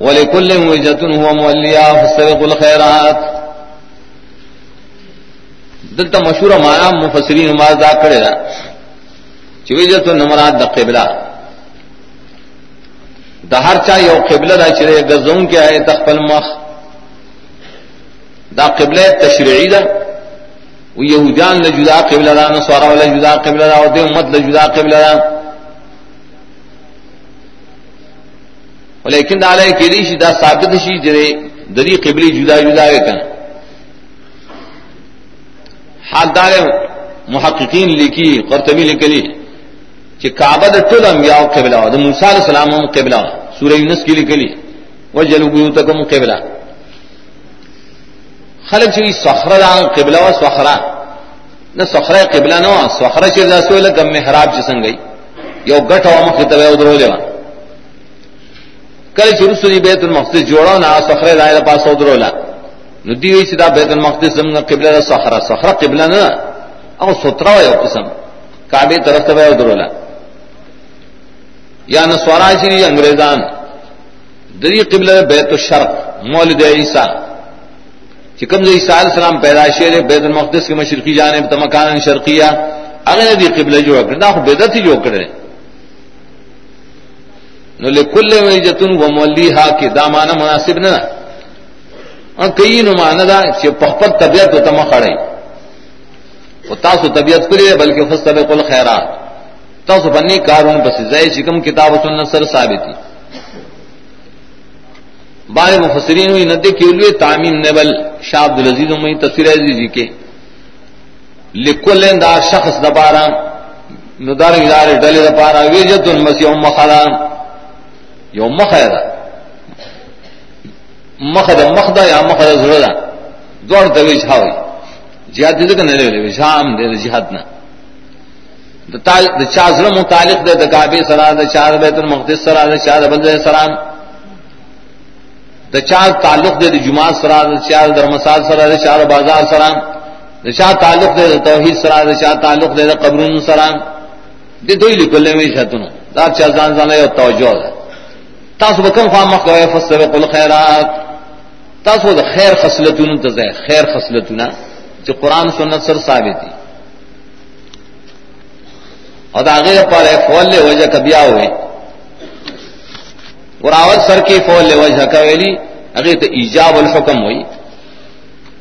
ولكل وجهة هو موليا فاستبقوا الخيرات. دلتا مشہور مانا مفسرین نماز دا کرے دا. چویجت نمراد دا قبلہ. دا ہر چا یو قبلہ دا چرے گزون کے آئے تخپل مخ. دا قبلہ تشریعی دا. و یہودیان لجدا قبلہ دا، نصارا لجدا قبلہ دا و دے امت لجدا قبلہ دا. لیکن دا علیہ کی ریشی دا ثابت شی جرے دری قبلی جدا جدا ہے کن. حال دار محققین لکی قرطبی لکلی کہ کعبہ دا طول انبیاء قبلہ، دا موسیٰ علیہ السلام هم قبلہ، سورہ یونس کی لکلی، وجلو بیوتکم قبلہ. خلق چوی سخرہ دا قبلہ و سخرہ، نہ سخرہ قبلہ نہ سخرہ چیز دا سوئے لگم محراب چسن گئی یو گٹ و مخطبہ ادرو لیوان کل شروع سری بیت المقدس جوړاو نه جوڑا نا سخرے دائرہ پاس ادرولا ندی ہوئی سدا بیت المقدس زمنا قبلہ دا سخرہ سخرہ قبلہ نا او سترہ یو قسم. کعبے طرف تبا ادرولا یا نسوارا شری انگریزان دری قبلہ بیت الشرق، مولد عیسیٰ. چکم زی عیسیٰ علیہ السلام پیدا شیر بیت المقدس کی مشرقی جانب تمکان شرقیہ اگر دی قبلہ جو کرنا خو بیدت ہی جو نو لکل ویجتن و مولیها کی دامانا مناسب نہ ان کئی نو مانا دا چې په طبیعت ته مخړی او تاسو طبیعت کړی بلکې فسبق الخيرات تاسو باندې کارون پس ځای چې کوم کتاب او سنت سره ثابت دي بعض مفسرین وی ندی کیلوی تعمیم نبل شاہ عبد العزیز میں تفسیر عزیزی جی کے. لکل دا شخص دبارا ندار ادارے ڈلے دپارا ویجت المسیح مخران یو مخ دا مخ دا مخ دا یا مخ دا زړه دا دوړ د وی ځاوي جهاد دې کنه؟ لري وی شام دې جهاد نه. د تا د چا زړه متعلق ده د کعبه سره، د چا بیت المقدس سره، د چا بلد سلام د چا تعلق ده د جمعه سره، د چا درمسال سره، د چا بازار سره. د چا تعلق ده د توحید سره، د چا تعلق ده د قبرونو سره. د دوی لیکل وی شتونو دا چا ځان ځان یو توجه ده. تاسو بکم خوا مخ کوي فسبق الخيرات. تاسو د خیر خصلتونو ته ځای خیر خصلتونه چې قران سنت سره ثابت دي. او دا هغه پر فول له وجه کبیا وي وراوت سر کې فول له وجه کوي هغه ته ایجاب الحکم وي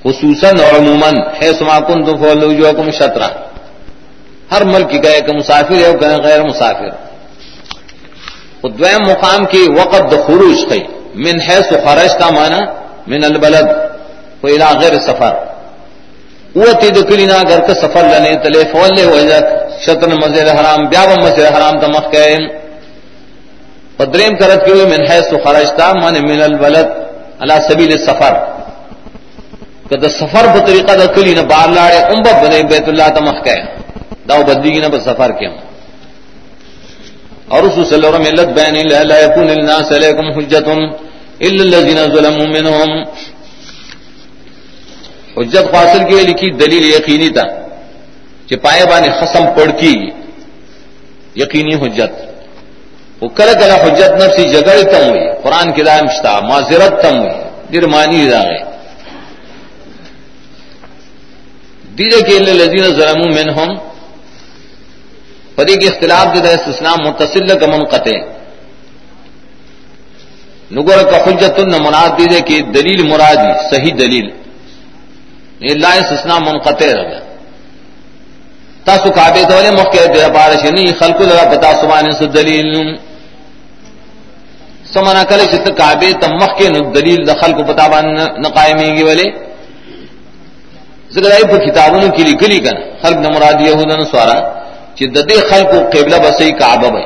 خصوصا اور عموما حيث ما كنتم فول وجوهكم شطرا. ہر ملک گئے کہ مسافر ہے کہ غیر مسافر. دویم مقام کی وقت د خروج خی من حیث خرج کا مانا من البلد کو الى غیر سفر. وہ تی دکلینا گھر کا سفر لنے تلے فول وجک شطر مسجد حرام، بیا مسجد حرام تمخ کے پدریم کرت کی من حیث خرج کا مان من البلد اللہ سبیل سفر کہ سفر په طریقہ د بار لاړې ام بنے بیت اللہ تمخ کے داو بدی نه په سفر کې اور رسول صلی اللہ علیہ وسلم ملت بین لا یکون الناس علیکم حجت الا الذين ظلموا منهم حجت حاصل کی لکھی دلیل یقینی تھا کہ پائے بانے خصم پڑ کی یقینی حجت۔ وہ کل کلا حجت نفسی جگڑ تم ہوئی قرآن کی دائم شتا، معذرت تم ہوئی درمانی دا گئے۔ دیدے کہ الذين ظلموا منهم پدی کے اختلاف جو ہے اسلام متصل کا منقطع نگر کا حجت نہ مراد دیجیے کہ دلیل مرادی صحیح دلیل۔ اللہ اسلام منقطع رہ گیا تاسو کعبے تو مکہ دے بارش نہیں، خلق لگا بتا سبحان سے دلیل۔ سمانا سمنا کلے چت کعبے تم مکہ نو دلیل دخل کو بتا بان نہ قائمیں گی والے ذکر ہے کتابوں کی لکلی کنا۔ خلق نہ مراد یہودن سوارا چې د دې خلکو قبله بسې کعبه وي.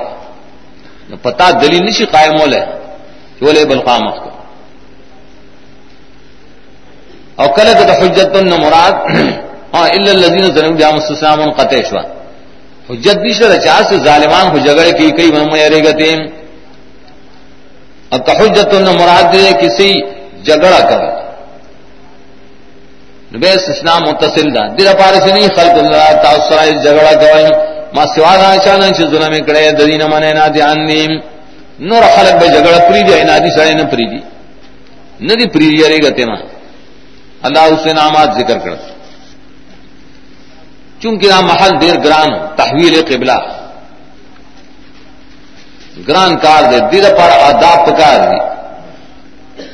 نو پتا دلیل نشي قائم وله ولې بل قامت او کله د حجت نو مراد ها الا الذين ظلموا بهم السلام قطع شوا حجت دي سره چا سے ظالمان کو جګړه کی کئی مم یې گتے اب حجت نو مراد دې، کسی جګړه کوي نو به اسلام متصل ده. دغه پاره نه خلق الله تعالی سره جګړه کوي ما سوا دا چانه چې ظلم کړي د دین منه نه دي ان نور خلق بے جگڑ پری دی نادی سڑے نہ پری دی. ندی پری دی ارے گتے ماں اللہ اس نامات ذکر کر چونکہ نام محل دیر گران، تحویل قبلہ. گران کار دے دید پر آداب پکار دی.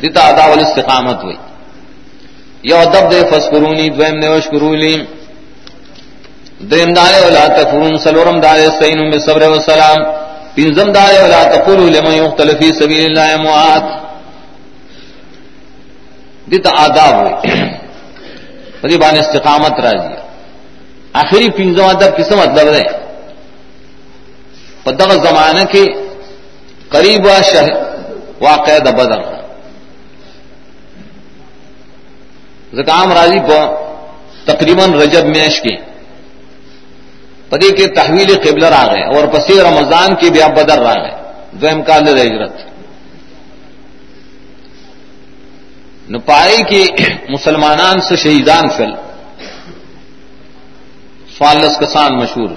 دیتا آداب الاستقامت ہوئی. یو ادب دے، فسکرونی، دویم دے وشکرونی دیم دارے ولا تکفرون سلورم دارے سینم بصبر و سلام. پنزم دارے ولا تقولوا لمن يقتل في سبيل الله اموات دیتا آداب ہوئی پدی بان استقامت راجی آخری پنزم ادب کس مطلب ہے پدغ زمانہ کے قریب و شہ واقع بدر. زکام راضی کو تقریباً رجب میش کی پدی کے تحویل قبل آ گئے اور پسی رمضان کی بیا بدر آ گئے جو امکان ہجرت نپائی کی مسلمانان سے شہیدان فل فالس کسان مشہور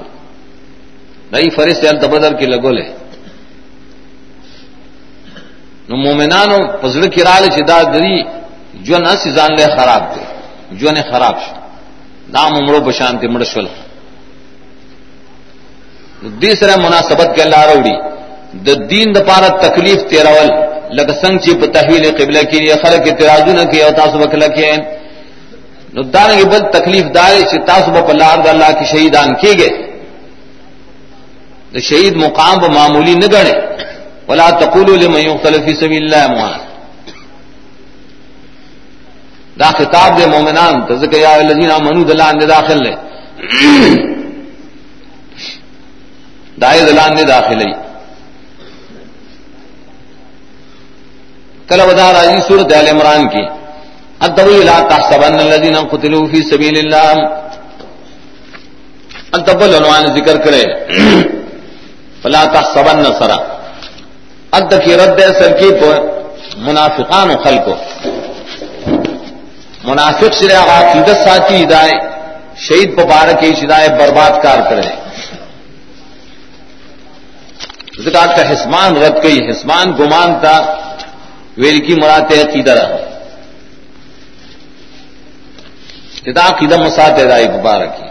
نئی فرست بدر کی لگول ہے نو مومنان پزڑ کی رال شدا دری جو نہ سیزان لے خراب دے جو نے خراب شو. نام عمرو بشانتی مڑشل دوسرا مناسبت کے اللہ روڑی د دین د پارا تکلیف تیرول لگ سنگ چی تحویل قبلہ کی لیے خلق اعتراض نہ کیا تاسو بکلا کیا نو دان کی بل تکلیف دار چی تاسو بپ اللہ اللہ کی شہیدان کیے گئے شہید مقام ب معمولی نہ گڑے ولا تقولوا لمن يقتل في سبيل الله اموات دا خطاب دے مومنان تذکر یا الذین آمنوا دلان دے داخل لے دائے دلان دے داخل لے کل ودا راجی سورت آل عمران کی۔ ادبو لا تحسبن الذین قتلوا فی سبیل اللہ ادبو لنوان ذکر کرے۔ فلا تحسبن سرا۔ اد کی رد اصل کی منافقان و خل کو منافق سے عقیدت ساتھی ہدائے شہید پبار کی ہدایت برباد کار کرے۔ ذکر کا حسمان رد گئی حسمان گمان تھا ویل کی مرات عقیدہ کتاب قیدم مسات دائی پبار کی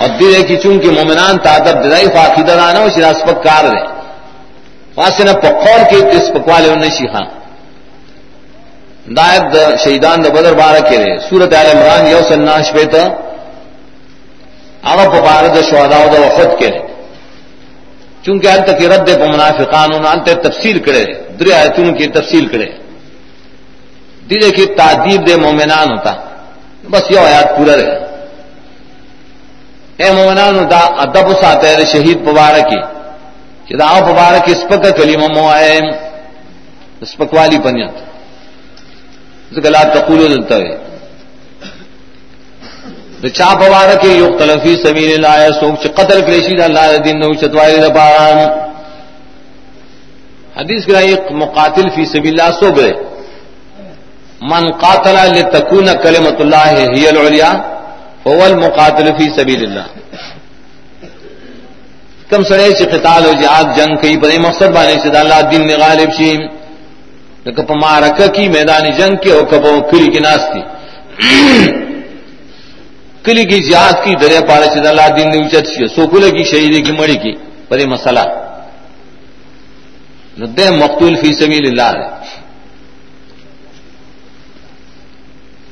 اور دل کی چونکہ مومنان تعدب دائی فاقیدہ دانا وہ شراسپک کار رہے واسنه په قول کې کس پکواله ونه شي خان ہاں۔ دایت د شهیدان د بدر بار کې ده سورۃ ال عمران یو سناش په ته هغه په بار د شهدا او د وفات کې چونکه انت کې رد په منافقانو نه انت تفصیل کړي درې آیتونو کې تفصیل کړي دې کې تعذيب د مؤمنان ہوتا۔ بس یو آیات پورا رہے۔ اے مومنانو دا ادب ساته شهید مبارکی۔ کہ دا مبارک اسپک کلمہ موائے اسپک والی پنیت گلا تقول دلتا ہے چا مبارک یو تلفی سمین اللہ سوک چ قتل کړی کلیشی دا اللہ دین نو چتوائی دا پاران. حدیث گرا ایک مقاتل فی سبیل اللہ سو گئے من قاتل لتکون کلمت اللہ ہی العلیا هو المقاتل فی سبیل اللہ کم سڑے سے قتال و جہاد جنگ کئی بڑے مقصد بانے سے اللہ دین میں غالب شیم کپ مارک کی میدان جنگ کے اور کب کلی کی ناستی کلی کی جہاد کی دریا پارے سے اللہ دین نے اچت سی سوکولے کی شہیدی کی، مڑی کی بڑے مسئلہ۔ دے مقتول فی سبیل اللہ ہے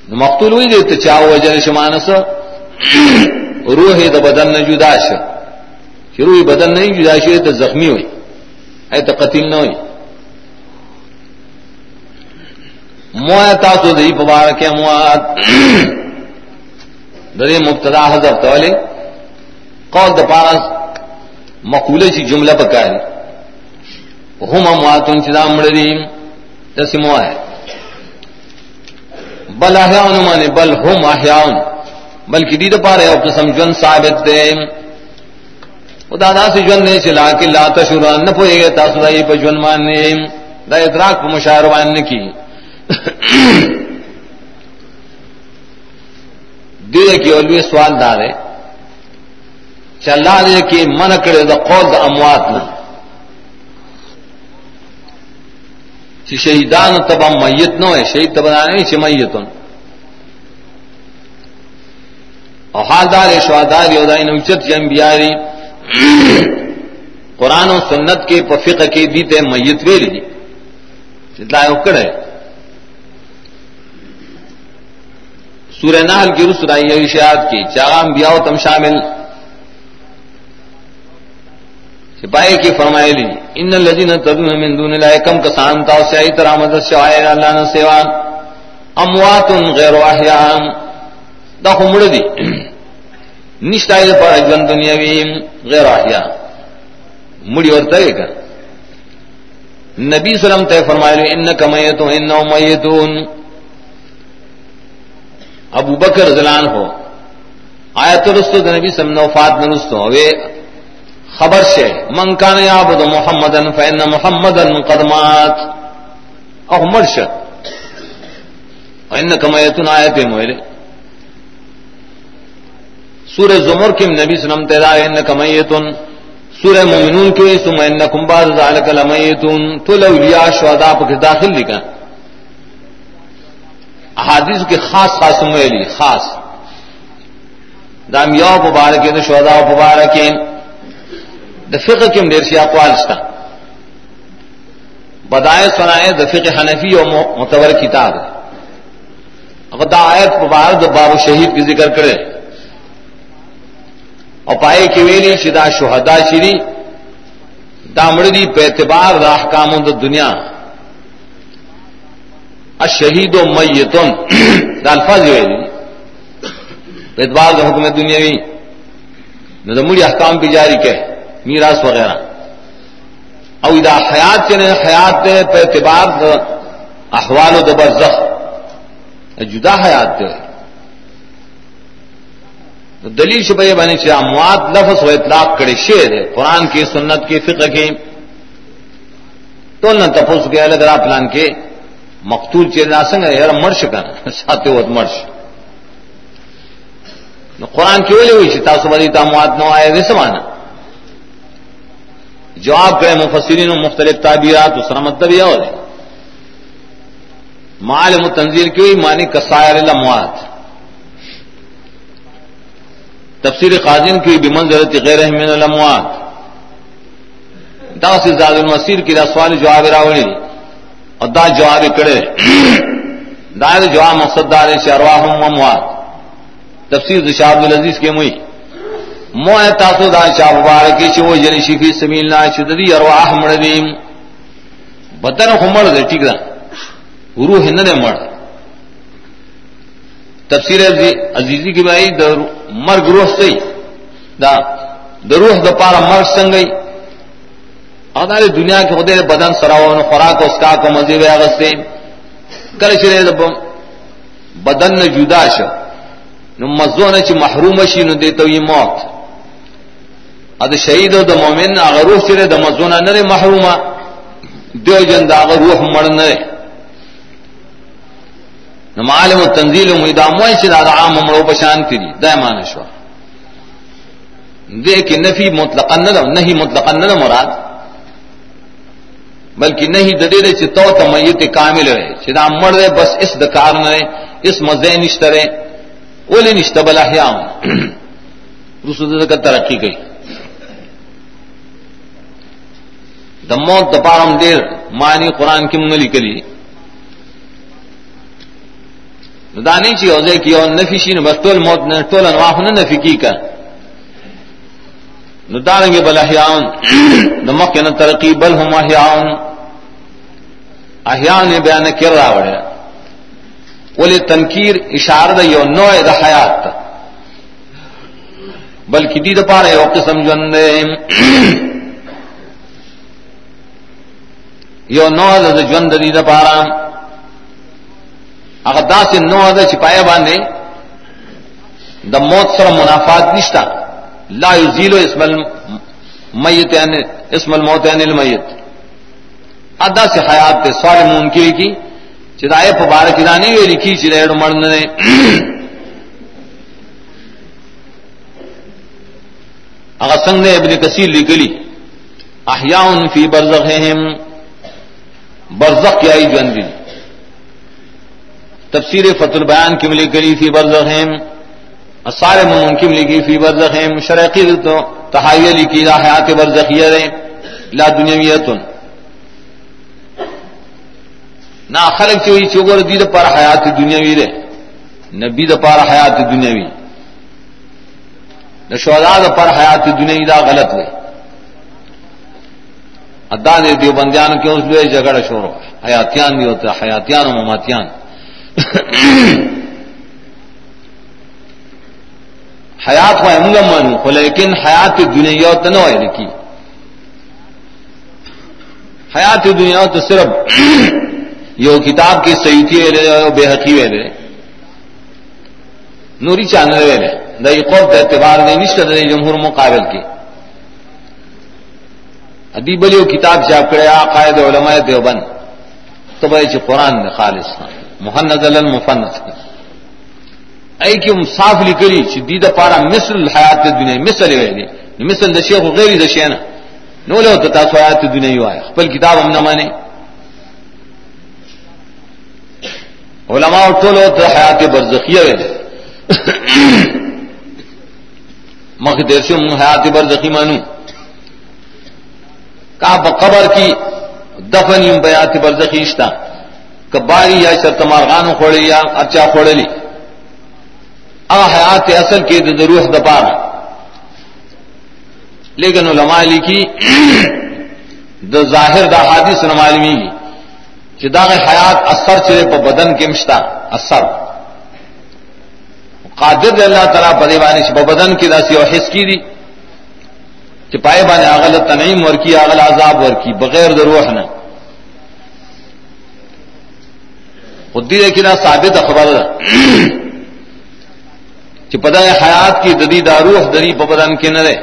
مقتول وی ہوئی دیتے چاہو وجہ شمانس روح دا بدن نه جدا شو۔ شروع بدن نہیں جدا شروع تو زخمی ہوئی۔ اے تو قتل نہ ہوئی۔ مویا تاسو دی مبارک موات درے مبتدا حضرت والے قول د پارس مقوله چی جمله پکاري هم امواتون چې دا مړدي ہے بل احیاء معنی، بل هم احیاء بلکې دې د پاره یو قسم جن ثابت ده خدا دا سے جن نے چلا کہ لا تشرا نہ پوئے گا تاسرائی پہ جن ماننے دا ادراک پہ مشاہروان نے کی دے کی اولوی سوال دار ہے چلا دے کہ من کرے دا قول دا اموات نہ شہیدان تبا میت نو ہے، شہید تبا نہیں چھ میتن اور حالدار شوادار یودائی نوچت جم جی بیاری قرآن و سنت کے پفق کے دیتے میت ویلی اتنا اکڑ ہے سورہ نحل کی رسرائی ارشاد کی چاغام بیاؤ تم شامل۔ سپاہی کی فرمائے لی، ان الذين تدعون من دون الله كم كسان تا سے ترامد شوائے اللہ نے سیوا۔ اموات غیر احیاء۔ دا خمڑ دی۔ نشتائے پر اجون دنیاوی غیر احیاء۔ مڑی ورتا ہے کہ نبی صلی اللہ علیہ وسلم تے فرمائے لی انک میتون انہم میتون۔ ابو بکر زلان ہو آیت رسو نبی صلی اللہ علیہ وسلم خبر سے من کان یعبد محمدن فإن محمدن قدمات او مرش انکا میتون آیت موئلے. سورہ زمر کی نبی سلم تیدا انکا میتون. سورہ مومنون کی سم انکم بعد ذالک لمیتون. تو لولیاء شہداء پر داخل لکھا. احادیث کے خاص خاص موئلی خاص۔ دام یو مبارکین، شہداء مبارکین۔ دفق کم دیر سی اقوال ستا بدائے سنائے دفق حنفی اور متور کتاب۔ اگر دا آیت پبار دا باب شہید کی ذکر کرے اور پائے کی ویلی شدا شہدا شری دامڑی پہ اعتبار دا احکام دا دنیا۔ الشہید و میتن دا الفاظ ویلی پہ اعتبار دا حکم دنیاوی نہ دمڑی احکام بھی جاری کہ میراث وغیرہ. او ادا حیات چنے حیات دے پہ اعتبار احوال و دبر زخ جدا حیات دے دلیل شبہ بنی سے اموات لفظ و اطلاق کرے شیر ہے قرآن کی سنت کی فقہ کی تو نہ تپوس کے الگ را پلان کے مقتول چیر سنگ یار مرش کا ساتھ وہ مرش. قرآن کی وجہ ہوئی تاسو بدی تاموات نو آئے دے سمانا. جواب کرے مفسرین و مختلف تعبیرات، اس مطلب یہ ہو جائے مال متنظیر کی مانی کسائر الاموات تفسیر قاضم کی بمنزلت غیر من الاموات دا سے زاد المسیر کی دا سوال جواب راولی اور دا جواب کڑے دائر جواب مقصد دار سے ارواہم اموات تفسیر دشاب العزیز کے مئی مو ہے تاسو دا چا مبارکی چې و جن شي فی سبیل الله چې دې ارواح مړ دي. بدن خو مړ دي ٹھیک ده. روح نه نه مړ. تفسیر عزیزی کی بھائی د مرګ روح سي دا د روح د پاره مرګ څنګه او دا دنیا کې خدای بدن سراو خوراک او اسکا کو مزي وي هغه سي کله چې بدن نه جدا شو نو مزونه چې محروم شي، نو دیته یې موت. اد شہید د مومن اگر روح چرے د مزونه نه محرومه. دیو جن دا اگر روح مړ نه نو معلم التنزيل مدامو چې دا عام مړو پشان کړي دا مان شو دې کې نفي مطلقاً نه نه مطلقاً نه مراد. بلکہ نہیں ددے دے چې تو ته میت کامل ہے چې دا مړ دے بس اس د کار نه اس مزه نشتره ولې نشته بل احیام رسول کا ترقی گئی۔ د موت د پارم ډیر معنی قران کې مونږ لیکلي دا نه چې اوځي کې او نفي شي نو ټول موت نه ټول انواع نه نفي کی کا۔ نو دارنګ بل احیان. د مخکې نه ترقی بل هم احیان. احیان بیان کړه راوړل ولې تنکیر اشاره ده یو نوع د حیات ته بلکې دې لپاره یو قسم ژوند یو نو د ژوند دې د دې لپاره هغه داسې نو د چپای باندې د موت سره منافات نشتا. لا یزیل اسم المیت یعنی اسم الموت یعنی المیت. ادا سے حیات ته سوال ممکن کی چې دای دانی ویل کی چې ډېر مړ نه هغه څنګه ابن کثیر لیکلی احیاء فی برزخهم برزخ کی آئی جن تفسیر فت البیان کی ملی کری فی برزخیم سارے ممن کی ملی کی فی برزخیم شرقی تو تحائی علی کی لا حیات برزخیہ رہے لا دنیاویتن نہ خلق چوئی چوگر دید پر حیات دنیاوی رہے نبی دا پار حیات دنیاوی. نہ شہدا دا پر حیات دنیاوی دا غلط ہوئی ادا دے دیو بندیان کیوں اس لیے جگڑ شور حیاتیان بھی ہوتا، حیاتیان و مماتیان. حیات کو امگا مانو کو لیکن حیات دنیا تو نہ ہوئے لکھی حیات دنیا تو صرف یہ کتاب کی سیتی ہے بے حقی ویلے نوری چاند ویلے دئی قوت اعتبار نہیں نشکر جمہور مقابل کی ادی بلیو کتاب چھاپ کرے، عقائد علماء دیوبند۔ تو بھائی چھ قرآن نے خالص محنت المفنت ای کیوں صاف لکلی چھ دید پارا مثل الحیات دنیا، مثل ہے مثل دشیخ غیر د دشینا نو لو تو تاسو حیات د دنیا یو خپل کتاب ہم نہ مانے علماء ټولو ته حیات برزخیه ویل مخ دیر سے حیات برزخی مانو کا قبر کی دفن یم بیات برزخی برزخیشتا کباری یا شرط مارغان کھوڑی یا اچا کھوڑ لی حیات اصل کے روح دبار لیکن علماء لکھی دا ظاہر دا حادث نمالمی کی دا حیات اثر چلے پا بدن کے مشتا. اثر. قادر اللہ تعالیٰ بدیوانی سے بدن کی داسی اور حس کی دی. چپائے بانے اغل تنعیم ورکی اغل عذاب ورکی، بغیر دروح نہ خودی دیکھنا ثابت خبر چپدا حیات کی ددی داروح، دری ببدن کے نرے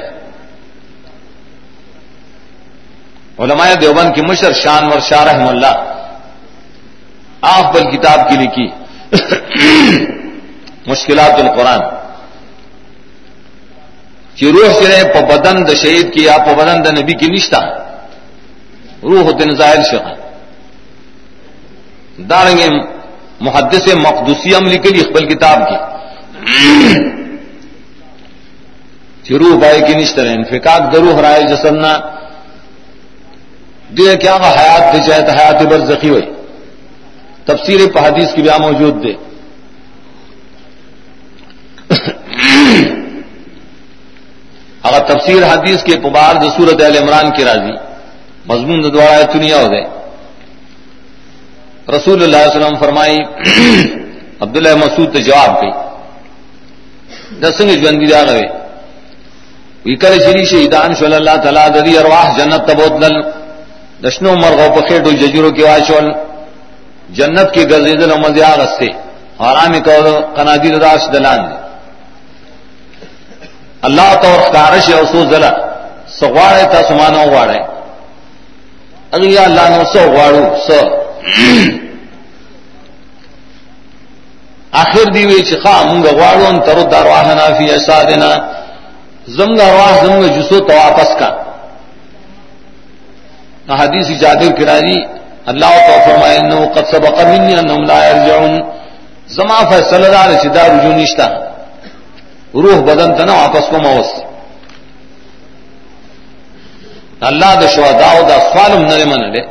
علماء دیوبند کی مشر شان ور شاہ رحم اللہ۔ آپ بل کتاب کی لکھی۔ مشکلات القرآن۔ کہ روح سے پا بدن د شہید کی یا پا بدن د نبی کی نشتا روح دن ظاہر شخا دارنگے محدث مقدسی عملی کے لیے اقبال کتاب کی۔ روح بھائی کی نشتر انفقاق درو رائے جسمنا دے کیا وہ حیات دے چاہے تو حیات بر زخی ہوئی تفسیر حدیث کی بھی موجود دے۔ اگر تفسیر حدیث کے پبار جو سورت عل عمران کی راضی۔ مضمون دوارا چنیا ہو گئے رسول اللہ علیہ وسلم فرمائی، عبداللہ مسعود تو جواب گئی دسنگ جوندی جا گئے ویکر شری شہیدان صلی اللہ تعالیٰ دری ارواح جنت تبود دل دشنو مرغو په پخیٹ ججروں کی واشول جنت کې کی گزیدل مزیا رستے آرام کو قنادی داش دلان دے اللہ تو کارش او سو زلا سغواڑے تا سمانو واڑے اگر یا اللہ نو سو واڑو سو آخر دی وی چې خا مونږ غواړو ان تر درواهنا فی اسادنا زمغه رواه زمغه جسو تو واپس کا. حدیث جابر کرانی اللہ تو فرمائے انه قد سبق مني انهم لا يرجعون زما فیصلہ دار چې دا رجوع نشتا. روح بدن تنا واپس کو موس. اللہ د شہداء او د اصفالم نه من دے.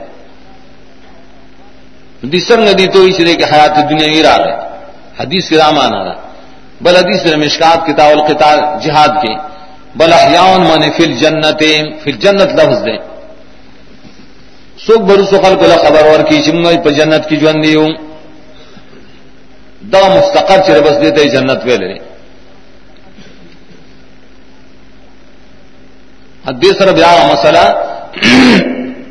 دي څنګه دي تو چې د حیات دنیا ای راغله حدیث رامان را بل حدیث مشکات کتاب القتال جہاد کے۔ بل احیاء من فی الجنت فی الجنت لفظ دے۔ سوک برو سخل کو خبر ور کی چنگئی پہ جنت کی جوان دیو دا مستقر چرے بس دیتے جنت ویلے لے حدیث رب یا مسئلہ۔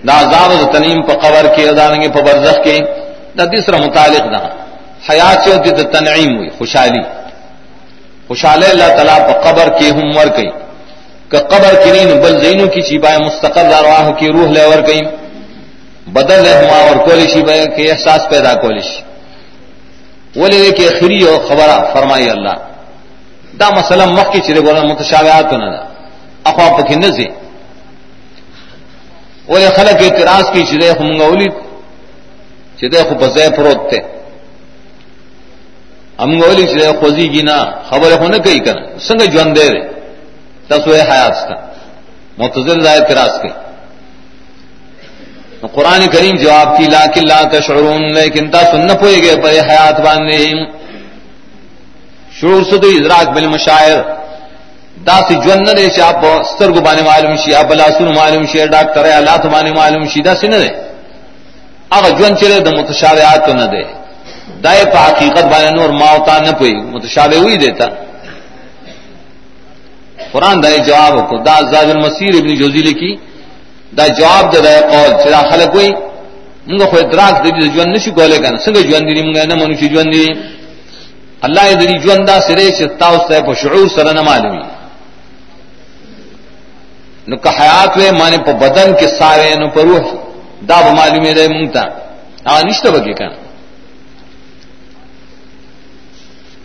دا عذاب دا تنیم پا قبر کی ادانگی پا برزخ کی دا دیسر متعلق دا۔ حیات سے ہوتی دا تنعیم ہوئی، خوشحالی۔ خوشحال اللہ تعالیٰ پا قبر کی ہم ور کئی کہ قبر کی نین بل زینو کی چیبائے مستقر دارواہ کی روح لے ور کئی بدل ہے ہما اور کولیشی بے کہ احساس پیدا کولیش ولی کہ خری اور خبرہ فرمائی اللہ۔ دا مسئلہ مخ کی چرے بولا، متشابہات نہ دا۔ اخوا پکی نزی۔ ولی خلق اعتراض کی چرے ہم گولی۔ چدے خو بزے فروت تے۔ ام گولی چدے خوزی گی نا، خبر ہو نہ کئی کر سنگ جون دے رے تسوے حیات کا متضر ظاہر کراس کے قرآن کریم جواب کی لا لا تشعرون، لیکن تا سن پوئے گئے پر حیات باندھے شعور سے تو ادراک بالمشاعر دا سی جون نہ دے چاپ سترگ بانے معلوم شی اب لاسن معلوم شی ڈاکٹر ہے اللہ تو بانے معلوم شی دا سی نہ دے۔ اگر جون چلے دا متشابہات تو نہ دے۔ دائے پا حقیقت بانے نور ماوتا نہ پوئی متشابہ ہوئی دیتا قرآن دائے جواب کو دا زاد المسیر ابن جوزی لکی دا جواب دا دائے قول چرا خلق ہوئی منگا خو ادراک دی جون نشو کولے کنا سنگا جون دی منگا نمانو چی جون دی اللہ دی جون دا سرے چتا اس تے پا شعور سر نہ معلومی نو کہ حیات وے مانے پا بدن کے سارے نو پا روح دا با معلومی دے منگتا آگا نشتا بکی کنا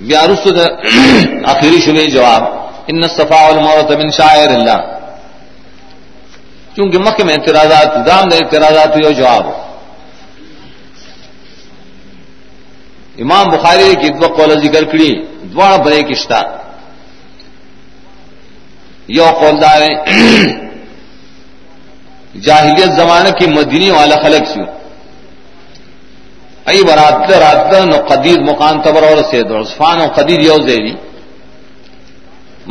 بیا رسو دا آخری شبے جواب. ان الصفا والمروت من شاعر اللہ کیونکہ مکہ میں اعتراضات دام دے اعتراضات یہ جواب. امام بخاری کی دو قول ذکر کری دوڑ بڑے کشتا یو قولدار جاہلیت زمانہ کی مدینی والا خلق سیو ای برات رات نو قدیر مقام تبر اور سے دو عثفان و قدیر یو زیری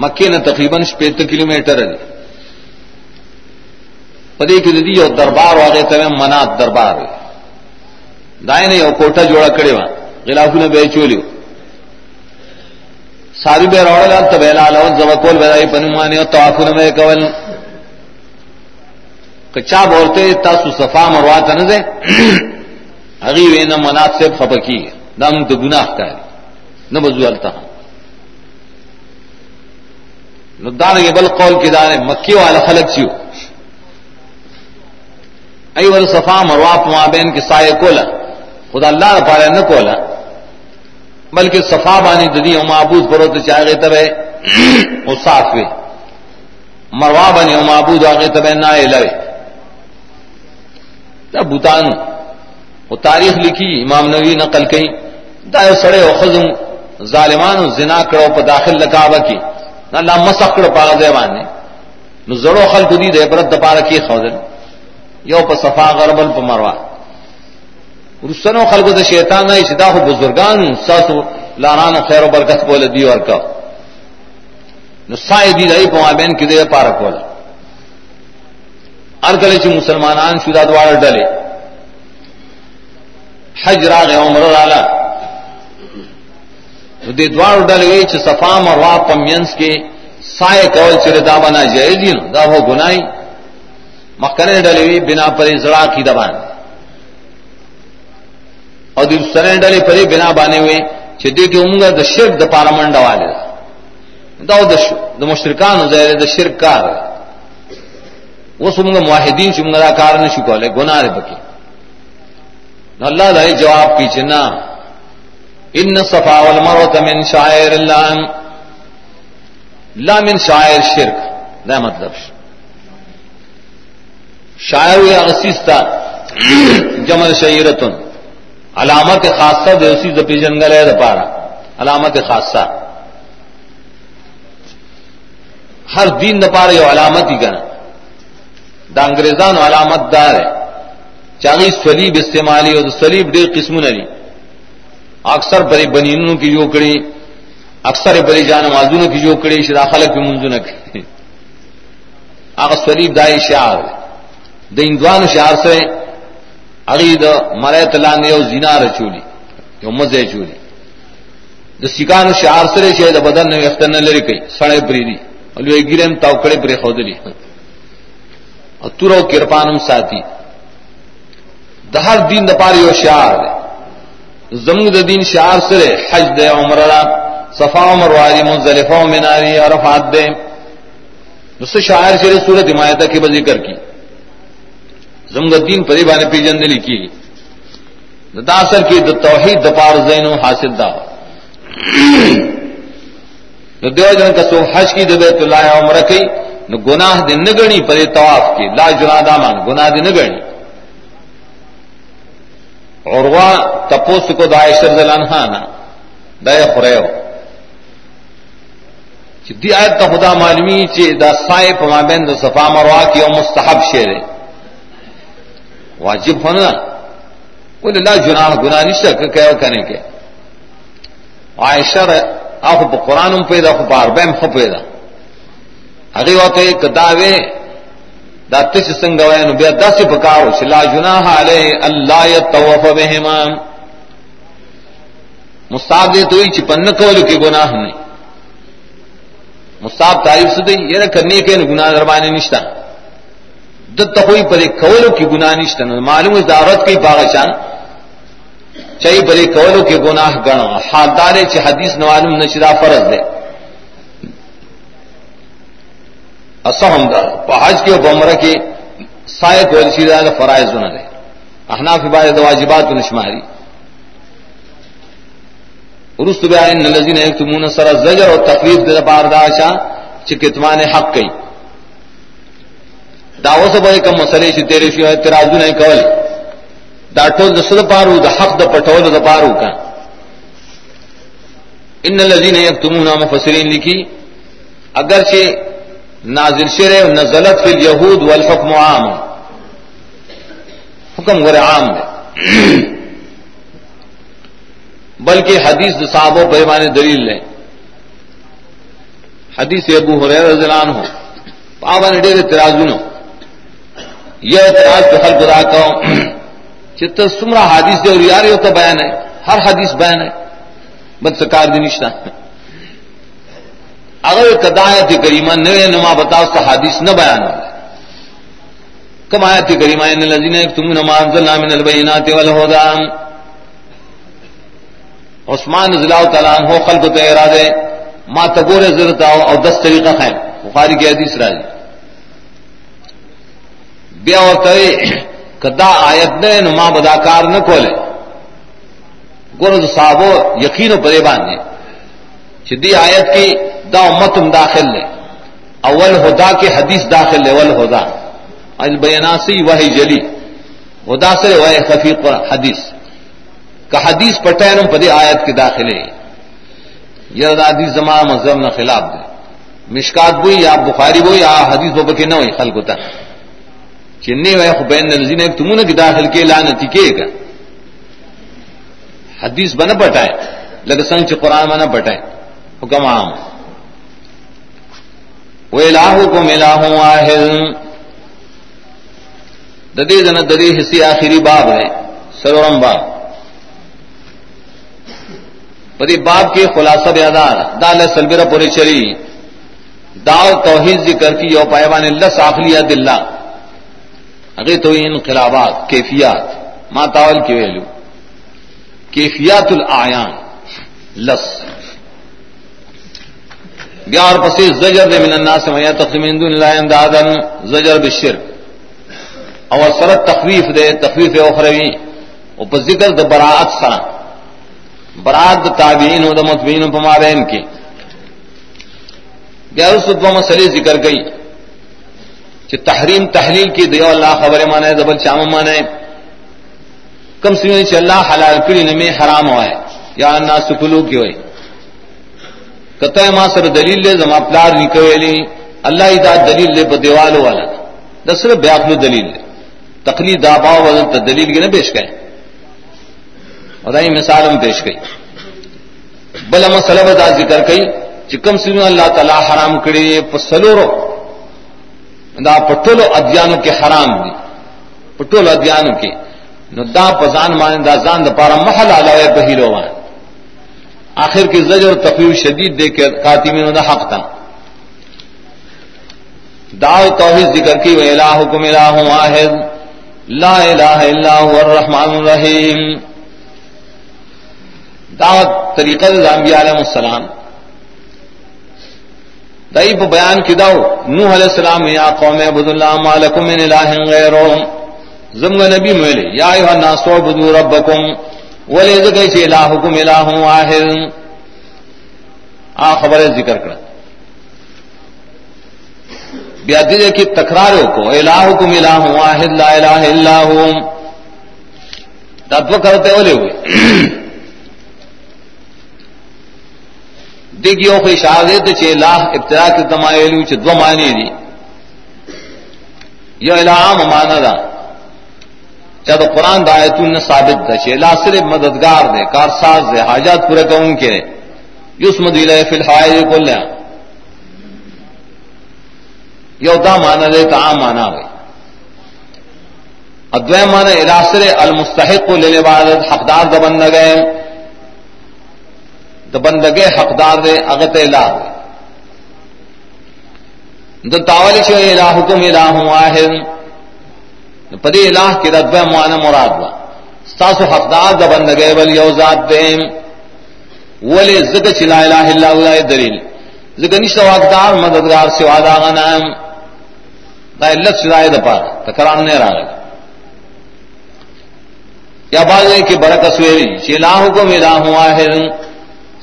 مکے نے تقریباً شپیت کلو میٹر ہے پدے کی یو دربار واگے تے منات دربار. ہے دائیں یو کوٹا جوڑا کڑے وہاں غلاف نے بے چولیو ساری بے روڑ لال تو بیلا لو زبکول بیدائی پنمانی اور توافن میں کول. کچا بولتے تاسو صفا مروات نہ دے اگی وے نہ منات سے دم تو گناہ کا ہے نہ بزو التا ندان یہ بل قول کے دانے مکی والا خلق چیو ای ول صفا مروا مروات مابین کے سائے کولا خدا اللہ نے پارے نہ کولا بلکہ صفا بانی ددی او معبود کرو تو چاہے تب او صاف وے مروا بنی او معبود آگے تب نہ لوے بوتان وہ تاریخ لکھی، امام نوی نقل کئی دا سڑے او خزم، ظالمان و زنا کرو پا داخل لکابا کی۔ نہ لا مسخ کرو پاگا زیبان نے نو زڑو خلق دی دے برد دپارا کی خوزن۔ یو پا صفا غربل پا مروا رسنو خلق دا شیطان نہ شدا خو بزرگان ساسو لاران خیر و برکت بولے دی اور کا۔ نو سائے دی دائی پا بین کی دے پارا کولا ارکلے چی مسلمانان شدا دوار ڈلے۔ حج راغ عمر رالا نو دے دوار ڈلے گئی چی صفا مروا پمینس کے سائے کول چرے دا بنا جائے دی نو دا ہو گنائی مکنے ڈلے گئی بنا پر زڑا کی دبان اور دی سرے ڈلے پرے بنا بانے ہوئے چھ دے کے امگا دا شرک دا پارلمنٹ والے دا دا دا مشرکان زیرے دا شرک کار. وہ سمگا معاہدین چمگا دا کار نشو کولے گناہ دے بکی اللہ دا جواب کی چنا ان صفا والمروت من شاعر اللہ لا من شاعر شرک۔ دا مطلب شاعر یا غسیستا جمل شعیرتن۔ علامت خاصہ دے اسی دپی جنگل ہے دپارا علامت خاصہ۔ ہر دین دپارا یہ علامت ہی کرنا دا انگریزان علامت دار ہے۔ چاہیے سلیب استعمالی اور سلیب ڈیر قسم نلی اکثر بڑی بنینوں کی جو جوکڑی اکثر بڑی جان مازونوں کی جو جوکڑی شدا خلق کی منزو کی۔ آگ سلیب دائی شعر دا اندوان شعر سے اگی دا مرے تلان یو زنا رچولی یو مزے چولی۔ دا سکان شعر سرے چھے دا بدن نوی اختن لری کئی، سڑے پری دی۔ اور یہ گرم توکڑے پری خودلی اور تورو کرپانم ساتھی۔ دا ہر دین دا پاری یو شعر دے. زمون دا دین شعر سرے، حج دے عمر را صفا عمر واری، منزلفہ و مناری، عرفات دے. نس شاعر شرے سورت حمایتہ کے بذکر کی. زمگ دین پری بانے پی جن لکھی داسر کی د توحید دپار زین حاصل دا. نو دیو جن کا سو حج کی دبے تو لایا عمر کی، نو گناہ دن نگنی پری طواف کی. لا جنا دامان گناہ دن نگنی. اور وہ تپوس کو دائشر زلان نا دیا خرے ہو دی آیت تا خدا معلومی چی دا سائے پا بین دا صفا مروا کی او مستحب شیر واجب ہونا وہ لا جناح گناہ نشتا کہ کہو کہنے کے عائشہ آخو پا قرآن پیدا خو پا عربیم خو پیدا. اگی وقت ایک دعوے دا تش سنگ وینو بیا دس پکاو لا جناح علی اللہ یتوف بہما مستحب دے تو ہی چپن کولو کی گناہ نہیں مستحب تعریف سے دی یہ کرنے کے گناہ دربانے نشتا. دت ہوئی پرے کولو کی گناہ نشتا. معلوم ہے دعوت کی باغشان چاہیے بڑے کولو کے گناہ گنو حالدار چ حدیث نوالم نشرا فرض دے. اسہم دا. په حج کے بمرہ کے سائے کو سیدھا فرائض نہ دے. احناف بعد واجبات نشماری. رست بیان الذين يكتمون سر الزجر اور تقریب دے بار داشا چکتمان حق کئی. داو سے بڑے کم مسئلے سے تیرے شو اعتراض نہیں کول دا ټول د سره پارو د حق د پټولو د پارو کا. ان الذين يكتمون مفسرين لکی اگر چې نازل شره نزلت فی اليهود والحكم عام. حکم غیر عام ہے بلکہ حدیث صحابوں پیمانے دلیل لیں. حدیث ابو حریر رضی اللہ عنہ. پابا نے ڈیر اعتراض یہ اعتراض تو حل بدا کہ چت سمرا حدیث دے اور یار تو بیان ہے. ہر حدیث بیان ہے. بد سکار دی نشتہ. اگر کدایت کریمہ نئے نما بتاؤ، اس کا حدیث نہ بیان ہو۔ کم آیت کریمہ ان الذين يكتمون ما انزلنا من البينات والهدى عثمان رضی اللہ تعالیٰ عنہ خلق تو ارادے ما تگور ضرورت آؤ، اور دس طریقہ خیم بخاری کی حدیث راجی بیا اور تے کدا آیت نے نما بداکار نہ کھولے گور صاحب یقین و پرے باندھے آیت کی دا امتم داخل لے۔ اول ہدا کے حدیث داخل لے اول ہدا۔ بیاناسی وہ جلی۔ ہدا سے وہ خفیق حدیث۔ کہ حدیث پٹین پدی آیت کے داخلے یہ حدیث زمان مذہب نہ خلاف دے۔ مشکات بوئی یا بخاری بوئی یا حدیث بابا کے نہ ہوئی خلق ہوتا چننے ہوئے خبین نلزین ایک تمہوں نے کی داخل کے لانتی کے گا۔ حدیث بنا پٹائے۔ لگ سنگ چ قرآن بنا پٹائے۔ حکم عام۔ وہ الہ کو ملا ہوں آہل ددی دن ددی حصی آخری باب۔ ہے سرورم باب پری باب کے خلاصہ بیادار دال سلبرا پوری چلی داو توحید ذکر کی، یو پائبان اللہ ساخلیہ دلہ اگے تو انقلابات، کیفیات، ما تاول کی ویلو۔ کیفیات العیان لس۔ گیار پسی زجر دے من الناس میں تقسیم دون اللہ اندادن زجر بالشرک اور سرت تخویف دے، تخویف اخروی. او پر ذکر د براءت سره برات تابعین و متبین پما بین کے. گیارہ سو دو مسئلے ذکر گئی. کہ تحریم تحلیل کی دیو اللہ خبر مانے دبل چام مانے. کم سی چ اللہ حلال کری نمی حرام ہوا ہے یا انا سکلو کی ہوئی کتہ ما سر دلیل لے زما پلار نکویلی اللہ دا دلیل لے دیوالو والا دسر بیاخلو دلیل لے تقلید دا باو وزن دلیل کے نہ پیش گئے اور دائی مثال ہم پیش گئی بل مسئلہ بدا ذکر کئی چکم سن اللہ تعالی حرام کری پسلورو دا پٹولو ادیانو کے حرام دی پٹولو ادیانو کے نو دا پزان مانے دا زان دا پارا محل علاوے بہیرو وان آخر کی زجر تقویو شدید دے کے قاتمین دا حق تا. دعو توحید ذکر کی و الہکم الہ واحد، لا الہ الا هو الرحمن الرحیم دعوت طریقہ زامبیا علیہ السلام. دئی بیان کی داؤ، نوح علیہ السلام، یا قوم عبد اللہ مالکم من الہ غیرهم زمگ نبی مولی یا ایوہ الناس عبدو ربکم. ولی ذکر چی الہکم الہ واحد. آ خبر ذکر کر. بیا دیجے کی تکراروں کو الہکم الہ واحد، لا الہ الا هو. ہوں تتو کرتے ہوئے ہوئے دیکھیو کوئی شاہد چے لاہ ابتدا کے تمایلو چ دو معنی دي. یو دی یہ الہام مانا دا چاہتا قرآن دا آیتون ثابت دا چے لا صرف مددگار دے، کارساز دے، حاجات پورے کون کے یس مدیلہ فی الحائر کل لیا یو دا مانا دے تا عام مانا ہوئی ادوائے مانا الاسر المستحق لینے عبادت حقدار دا بندگے۔ دا بندگے حقدار دے اغت الہ دے۔ دا تاولی چھو الہکم الہ واحد۔ پدی الہ کی ردوائے مانا مراد با ستاسو حقدار دا بندگے بل یو ذات دے ولی زکا چلا الہ اللہ اللہ دلیل۔ زکا نشتا حقدار، مددگار سوا دا غنام دا علت شدائے دا پارا تکران نہیں رہا یا بات ہے کہ برک سویری چی الہ کو الہ واحد۔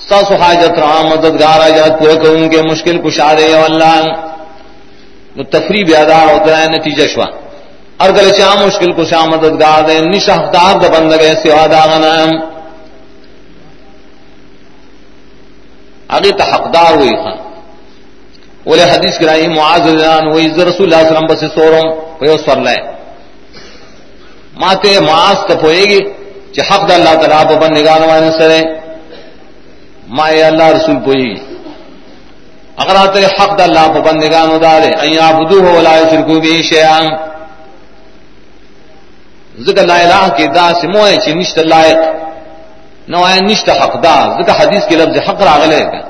ستاسو حاجت رہا مددگار آجات پورا کروں کے مشکل کشادے یا اللہ۔ نو تفریح بیادار ہوتا ہے، نتیجہ شوا۔ اور گلے چاہ مشکل کشا مددگار دے نش حقدار دا بندگے سوا دا غنام اگے تا حقدار ہوئی خان۔ بولے حدیث کرائی، معاذ وہی رسول اللہ علیہ وسلم بس سورم کوئی سور لائے۔ ماتے معاذ تب ہوئے گی کہ حق دا اللہ تعالیٰ پبن نگاہ نمائن سرے۔ ما اللہ رسول پوئے گی۔ اگر آتے حق دا اللہ پبن نگاہ ندارے این عبدو ہو لا شرکو بھی شیعان ذکر لا الہ کی دا سموئے چی نشت لائق، نوائے نشت حق دا ذکر حدیث کی لفظ حق راغلے گا۔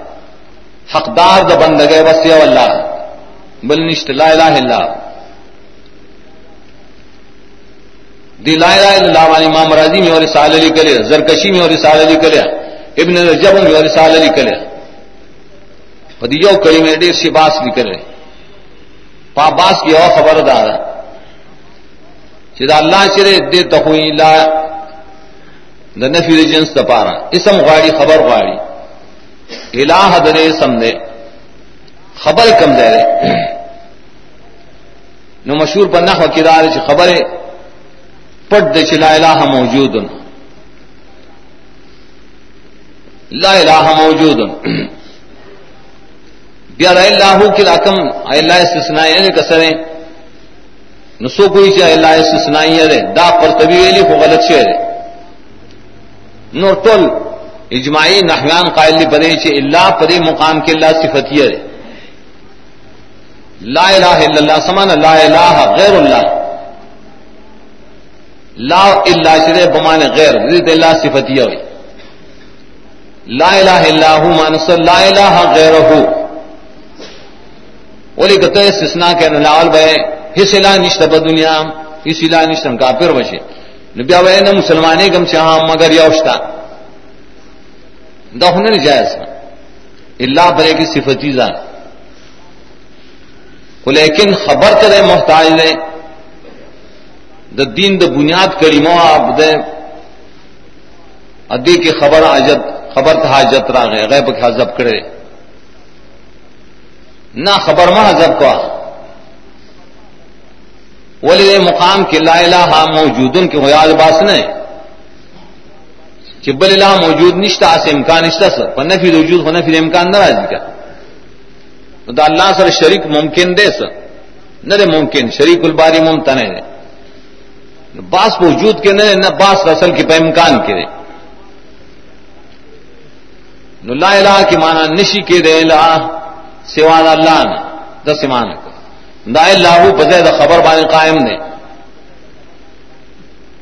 حقدار دا بندگے بس یو اللہ، بل نشت لا الہ الا دی لا الہ الا اللہ والی امام راضی میں اور رسالہ علی کرے زرکشی میں اور رسالہ علی کرے ابن رجب میں اور رسالہ علی کرے پدی یو کڑی میں ڈیر سی باس بھی کرے۔ پا باس کی اور خبر دار چدا اللہ چرے دے تخوی لا دا نفی جنس دا پارا. اسم غاڑی، خبر غاڑی. الہ درے سمدے خبر کم دے رہے نو مشہور پر نحو کدار چ خبر پٹ دے چ لا الہ موجود. لا الہ موجود. بیا لا الہ کی رقم اللہ استثناء یعنی ہے کسرے نو سو کوئی چاہے اللہ استثناء ہے دا پر تبی ویلی کو غلط شعر ہے۔ نو ٹول اجماعی نحوان قائل لی بدے چھ اللہ پدے مقام کے اللہ صفتی ہے۔ لا الہ الا اللہ سمان لا الہ غیر اللہ۔ لا الا شرے بمان غیر رضیت اللہ صفتی ہوئی لا الہ الا ہو مانس لا الہ غیر ہو ولی کہتے ہیں، استثناء کہ لاول بے حس الہ نشتہ دنیا اس الہ نشتہ کافر بشے نبی آوے نا مسلمانے کم چاہاں مگر یوشتا دا ہونے نہیں جائز اللہ برے کی صفتی ذات۔ لیکن خبر کرے محتاج دے دا دین دا بنیاد کری مو آپ ادی کی خبر حاجت خبر تھا حاجت را غیب کے حذب کرے نہ خبر میں حذب کو۔ ولی مقام کے لا الہ موجود ان کے ہویاد باس نے۔ کہ بل اللہ موجود نشتا سے امکان نشتا سر پر نفی وجود ہونا پھر امکان نہ راضی کا دا اللہ سر شریک ممکن دے سر نہ دے ممکن، شریک الباری ممتن ہے۔ باس وجود کے نہ نہ باس رسل کی پہ امکان کے دے۔ نو لا الہ کی معنی نشی کے دے، لا سوان اللہ نہ دس ایمان کو دا اللہ بزید خبر بان قائم نے.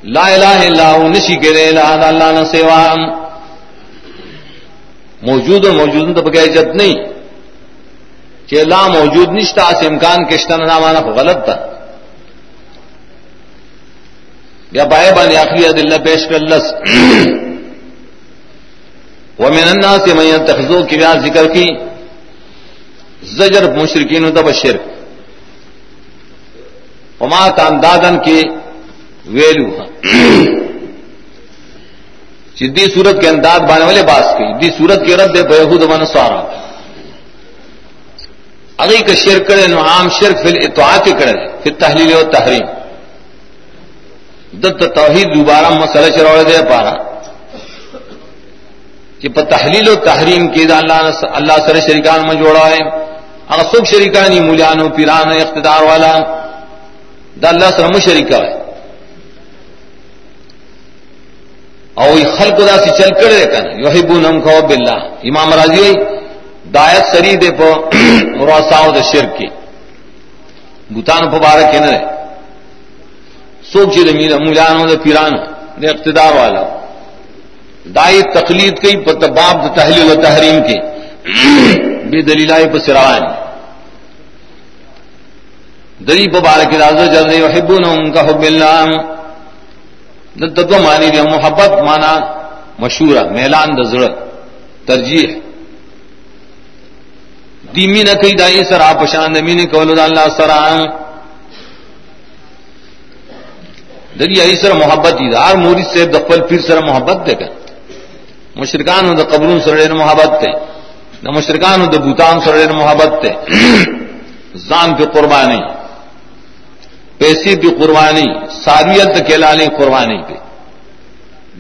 لا الہ الا ہو نشی کرے لا اللہ نہ سوا موجود اور موجود تو بغیر عزت نہیں. کہ لا موجود نشتا، اس امکان کشتہ نہ مانا غلط تھا. یا بائے بان آخری دل پیش کر، لس. وہ میں ننا سے میں کی ذکر کی. زجر مشرقین و تب شرک. وما تان دادن کی ویلو دی صورت کے انداز بانے والے باس کی۔ دی صورت کے رد بہود من سارا اگئی کا شرک کرے نو عام شرک فل اتوات کرے پھر تحلیل و تحریم دت توحید دوبارہ مسئلہ چروڑ دے پارا۔ کہ پا تحلیل و تحریم کی دا اللہ اللہ سر شریکان میں جوڑا ہے۔ اگر سب شریکانی مولیان و پیران اقتدار والا دا اللہ سر مشرکا ہے اور خلق دا سی چل کر دے کن یحبونم خو باللہ امام راضی ہوئی دایت سری دے پا راساو دا شرک کی بوتان پا بارک کے نہ سوک چی دا مولانو دا پیرانو دا اقتدار والا. دائی تقلید کی پا تباب دا تحلیل و تحریم کی بے دلیلائی پا سرائن دلی پا بارک دا جل دے وحبونم کا حب اللہ۔ دو مانی دیا محبت مانا مشہور میلان دزڑ ترجیح۔ دیمی نہ کئی دائی سر آپ شان دمی نے کولو دا اللہ سر دلی آئی سر محبت دی دار موری سے دقل پھر سر محبت دے کر مشرکان دا قبرون سر محبت تے نہ مشرکان دا بوتان سر محبت تے زان پہ قربانی۔ پیسے کی قربانی، ساریت کے قربانی پہ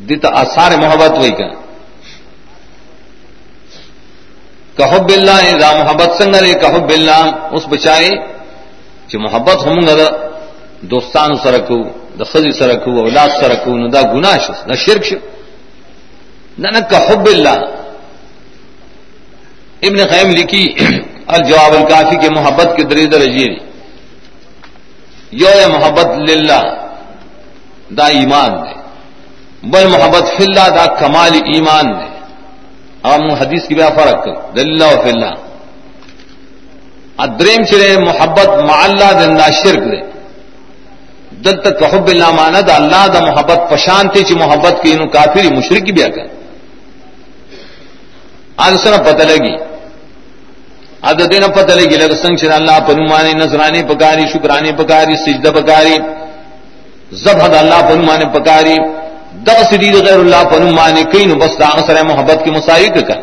دت آثار محبت وہی کا کہب اللہ دا محبت سنگر کہب اللہ، اس بچائے کہ محبت ہوں گا دوستان سرکو دا خزی سرکو اولاد سرکو نہ دا گناش نہ شرک نہ نہ کہب اللہ. ابن خیم لکھی، الجواب الکافی کے محبت کے دریدر اجیری یو محبت للہ، دا ایمان دے۔ بل محبت فی اللہ، دا کمال ایمان دے۔ عام حدیث کی بیا فرق دلہ و فی اللہ۔ ادریم چرے محبت مع اللہ دن دا شرک دے۔ دل تک حب اللہ مانا دا اللہ دا محبت پشانتی چی محبت کی انہوں کافری مشرکی بیا کر۔ آج سنا پتہ لگی۔ اد دین پتہ لګی لکه څنګه لگی لگ سنگ چر اللہ پنمانے نظرانے پکاری شکرانے پکاری، سجدہ پکاری، زبحد اللہ پنمانے پکاری، دغ سدید غیر اللہ پنمانے کئی نو بس دا سر محبت کی مسائق کا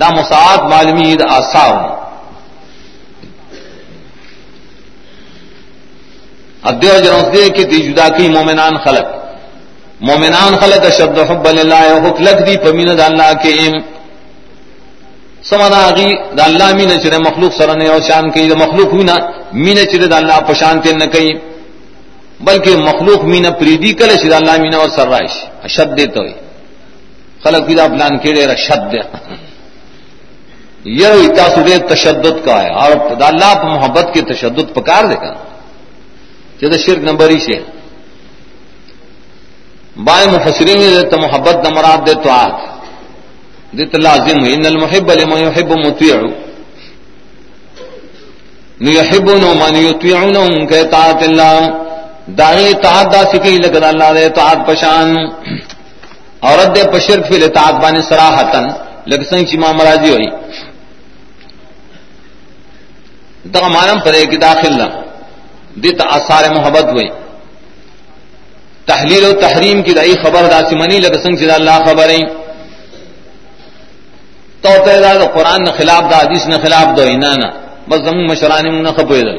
دا مساعد معلومی دا آساو۔ ادیو جنوس دے کہ تی جدا کی مومنان خلق۔ مومنان خلق شبد حب اللہ حق لگ دی پمین دا اللہ کے ام سمنا غی دا اللہ مین چرے مخلوق سر نے او شان کی دا مخلوق مینا مین چرے دا اللہ پشان تے نہ کئی۔ بلکہ مخلوق مینا پریدی کلے چرے اللہ مینا اور سر رائش۔ اشد دے تو خلق دا پلان کیڑے را شد دے۔ یہ اتاسو دے تشدد کا ہے۔ اور دا اللہ پا محبت کے تشدد پکار دے کر جدا شرک نمبر ہی سے بائے مفسرین دے محبت نمرات دے تو آت۔ دت لازم ان المحب لمن يحب مطيع. يحبون من يطيعون كطاعت الله. داعی اطاعت دا سکی لگد اللہ دے اطاعت پشان. عورت دے پشرک فی الاطاعت بانی صراحتن لگ سنگ چی ماں مراجی ہوئی. دا مانم پر ایک داخل لم دیت آثار محبت ہوئی. تحلیل و تحریم کی دائی خبر دا منی لگ سنگ چی دا اللہ خبریں تو دا قرآن نہ خلاف دا حدیث نہ خلاف دو اینا نا. بس زم مشرانی من نہ خپوی دل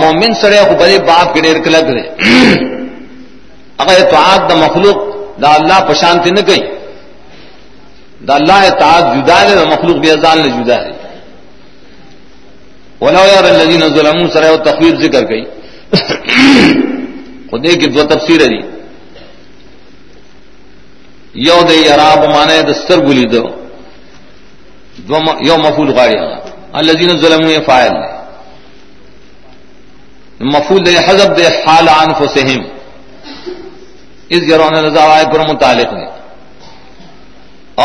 مومن سڑے کو بڑے باپ کے ڈیر کلک دے. اگر اطاعت دا مخلوق دا اللہ پشانتی نہ گئی دا اللہ اطاعت جدا ہے دا مخلوق بھی ازال نے جدا ہے ولو یار الذین ظلموا، سڑے تخویر ذکر گئی خودے کی دو تفسیر ہے یو دے یراب مانے دستر گلی دو یو مفول غاڑی الذین ظلموا فاعل مفول دے حذف دے حال انفسہم اس یرون رضا وائے پر متعلق ہے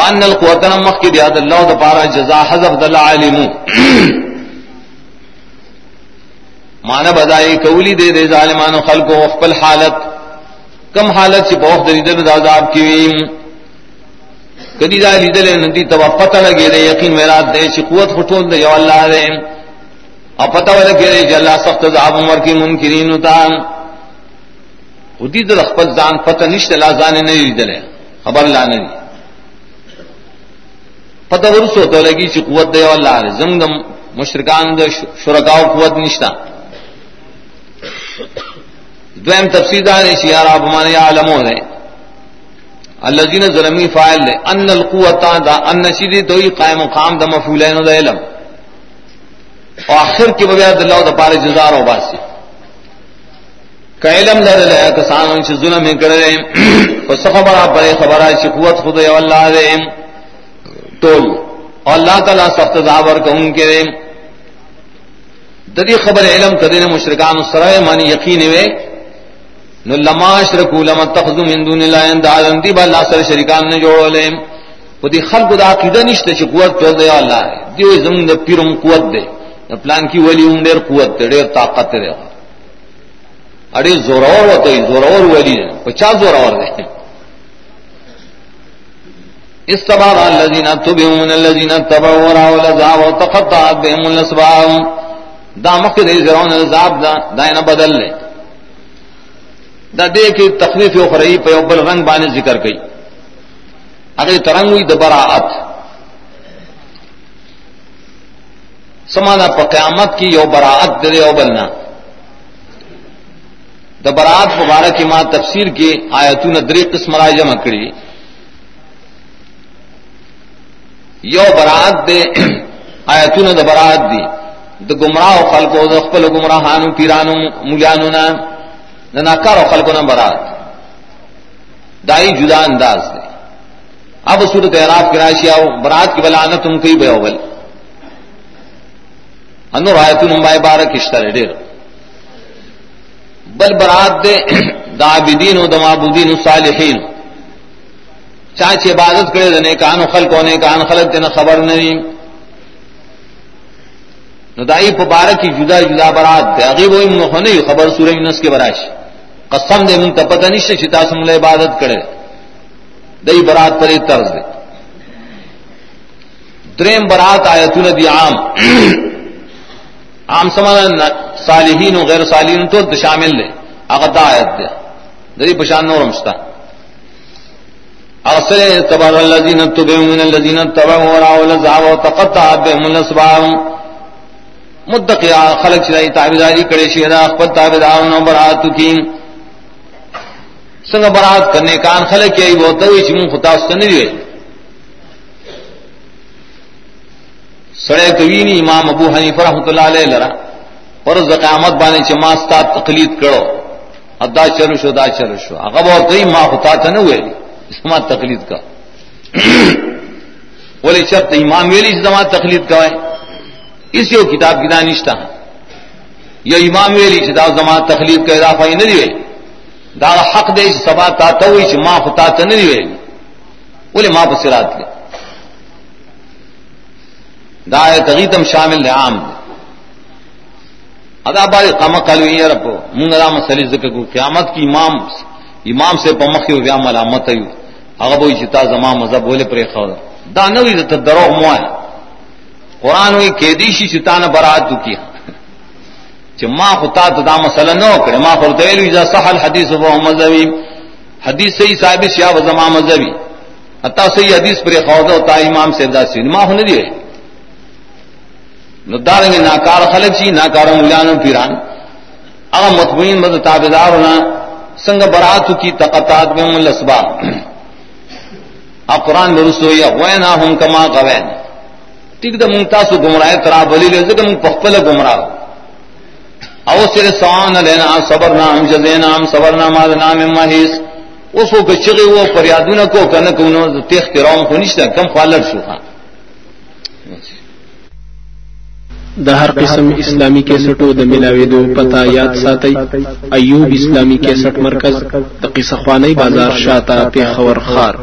ان القوت مخ کی بیاد اللہ دا پارا جزا حذف دل عالم مانا بدائی کولی دے دے ظالمان خلق و خپل حالت. کم حالت سے بہت دریدر عذاب کی کدی دا لیدل ندی تب پتہ لگے دے یقین میرا دے چ قوت پھٹول دے یو اللہ دے ا پتہ لگے دے ج اللہ سخت عذاب عمر کی منکرین تا خودی در خپل ځان پتہ نشته، لا ځان نه لیدل خبر لا نه پتہ ورسو ته لگی چ قوت دے یو اللہ دے زمدم مشرکان دے شرکاو قوت نشتا دویم تفصیل دار شیار آپ مانے یا علموں نے اللہ جین ظلمی فائل لے ان القوت دا ان نشیدی تو ہی قائم مقام دا مفعولین دا علم. اور آخر کی بغیر اللہ دا پارے جزار و باسی کا علم لر لے کسان ان سے ظلم کر رہے اور خبر آپ بڑے خبر ہے قوت خود ہے اللہ دے ٹول اور اللہ تعالیٰ سخت دابر کا ان کے ددی خبر علم کدی نے مشرکان سرائے مانی یقین ہوئے نو لما اشرکو لما تخذو من دون اللہ اندازن دی با اللہ سر شرکان نے جوڑو لیم و دی خلق دا عقیدہ نشتے چی قوت تو دے اللہ ہے۔ دیو زمین دا پیرم قوت دے۔ پلان کی ولی ہم دیر قوت دے، دیر طاقت دے۔ اڑے زورور ہوتا ہے زورور ولی دے پچا زورور دے؟ استبار الذين تبعوا من الذين تبعوا وراء العذاب وتقطعت بهم الاسباب دا مخد زرون العذاب دا دائنا بدل لے۔ دا دے کی تخلیف اخرئی پہ بل رنگ بانے ذکر گئی اگر ترنگ ہوئی دبراعت سمانا پا قیامت کی یو براعت دے او بلنا دبرات مبارک کی ماں تفسیر کی آیتون دری قسم رائے جمع کری یو برات دے آیتون دبرات دی د گمراہ خلقو د خپل گمراہانو پیرانو مولانو نام ناکار و خلق و نمبرات دائی جدا انداز دے اب صورت اعراف کی راشی آؤ برات کی بلانا تم کئی بے اول انو رایت نمبائے بارہ کشتر ڈیر. بل برات دے، دا عبدین و دمابدین و صالحین. چاچے عبادت کرے دنے کان خلق ہونے کان خلق دینا خبر نہیں ندائی پبارک کی جدا جدا برات دے. اگی وہی ہونے خبر سورہ نس کے براشی. قسم دے منگ پتہ نہیں چتا سمل عبادت کرے دئی برات پر طرز دے دریم برات آیا دی عام. عام سمانا صالحین و غیر صالحین تو شامل دے اغتا آیت دے دری پشان نو رمستا اغسر تبر اللذین تبعو من اللذین تبعو وراؤ لزعو تقطع بهم الاسباب. مدقیا خلق چلائی تابداری کرے شیدہ اخبر تابداروں نو براتو کی سنگ برات کرنے کان خلق کی وہ تو چمن خطا سنی ہوئے سڑے کوینی امام ابو حنیفہ رحمۃ اللہ علیہ لرا۔ اور زقامت بانے چماستا تقلید کرو۔ ادا چلو شو، دا چلو شو۔ اگر وہ تو ماں خطا تھا نہ ہوئے اسما تقلید کا۔ بولے چب تو امام ویلی زما تقلید کا ہے۔ اس یہ کتاب کی دانشتہ۔ یہ امام ویلی چدا زما تقلید کا اضافہ ہی نہیں ہوئے دا حق دے سبا تا تو چ ما خطا ته نه ویل ولې ما په سرات کې دا تغیتم شامل دی، عام دی. ادا بار قام قالو یې رب، مونږ را مسلې ذکر کو قیامت کی امام امام سے په مخ یو، بیا ملامت ایو هغه وایي چې تا زما مذهب ولې پرې خو دا نه وی ته درو مو قرآن وی کې دي شي چې تا نه برات وکي چې ما خو تا ته دا مسله نه وکړه. ما خو ته ویل اذا صح الحديث فهو مذهبي حدیث صحیح ثابت شیا و زما مذهبي اتا صحیح حدیث پر خوضه او تا امام سے دا سی ما خو نه دی نو دارنګ ناکار خلک شي، ناکار مولانو پیران. هغه مطمئن مد تابعدارونه څنګه برات کی تقطات به مل اسباب ا قران درسو یا وینا هم کما قوین ٹھیک ده، مونږ تاسو گمراه ترا بلی لږه مونږ په خپل گمراه او سر سوان لینا صبر نام جزے نام صبر نام نام محیس اس کو چگے وہ فریادوں کو کن کو تیخ تیراؤں کو نشتا کم فالر شو ہاں د هر قسم اسلامی کیسټو د ملاويدو پتا یاد ساتي ایوب اسلامی کیسټ مرکز د قصه خوانی بازار شاته په خور خار.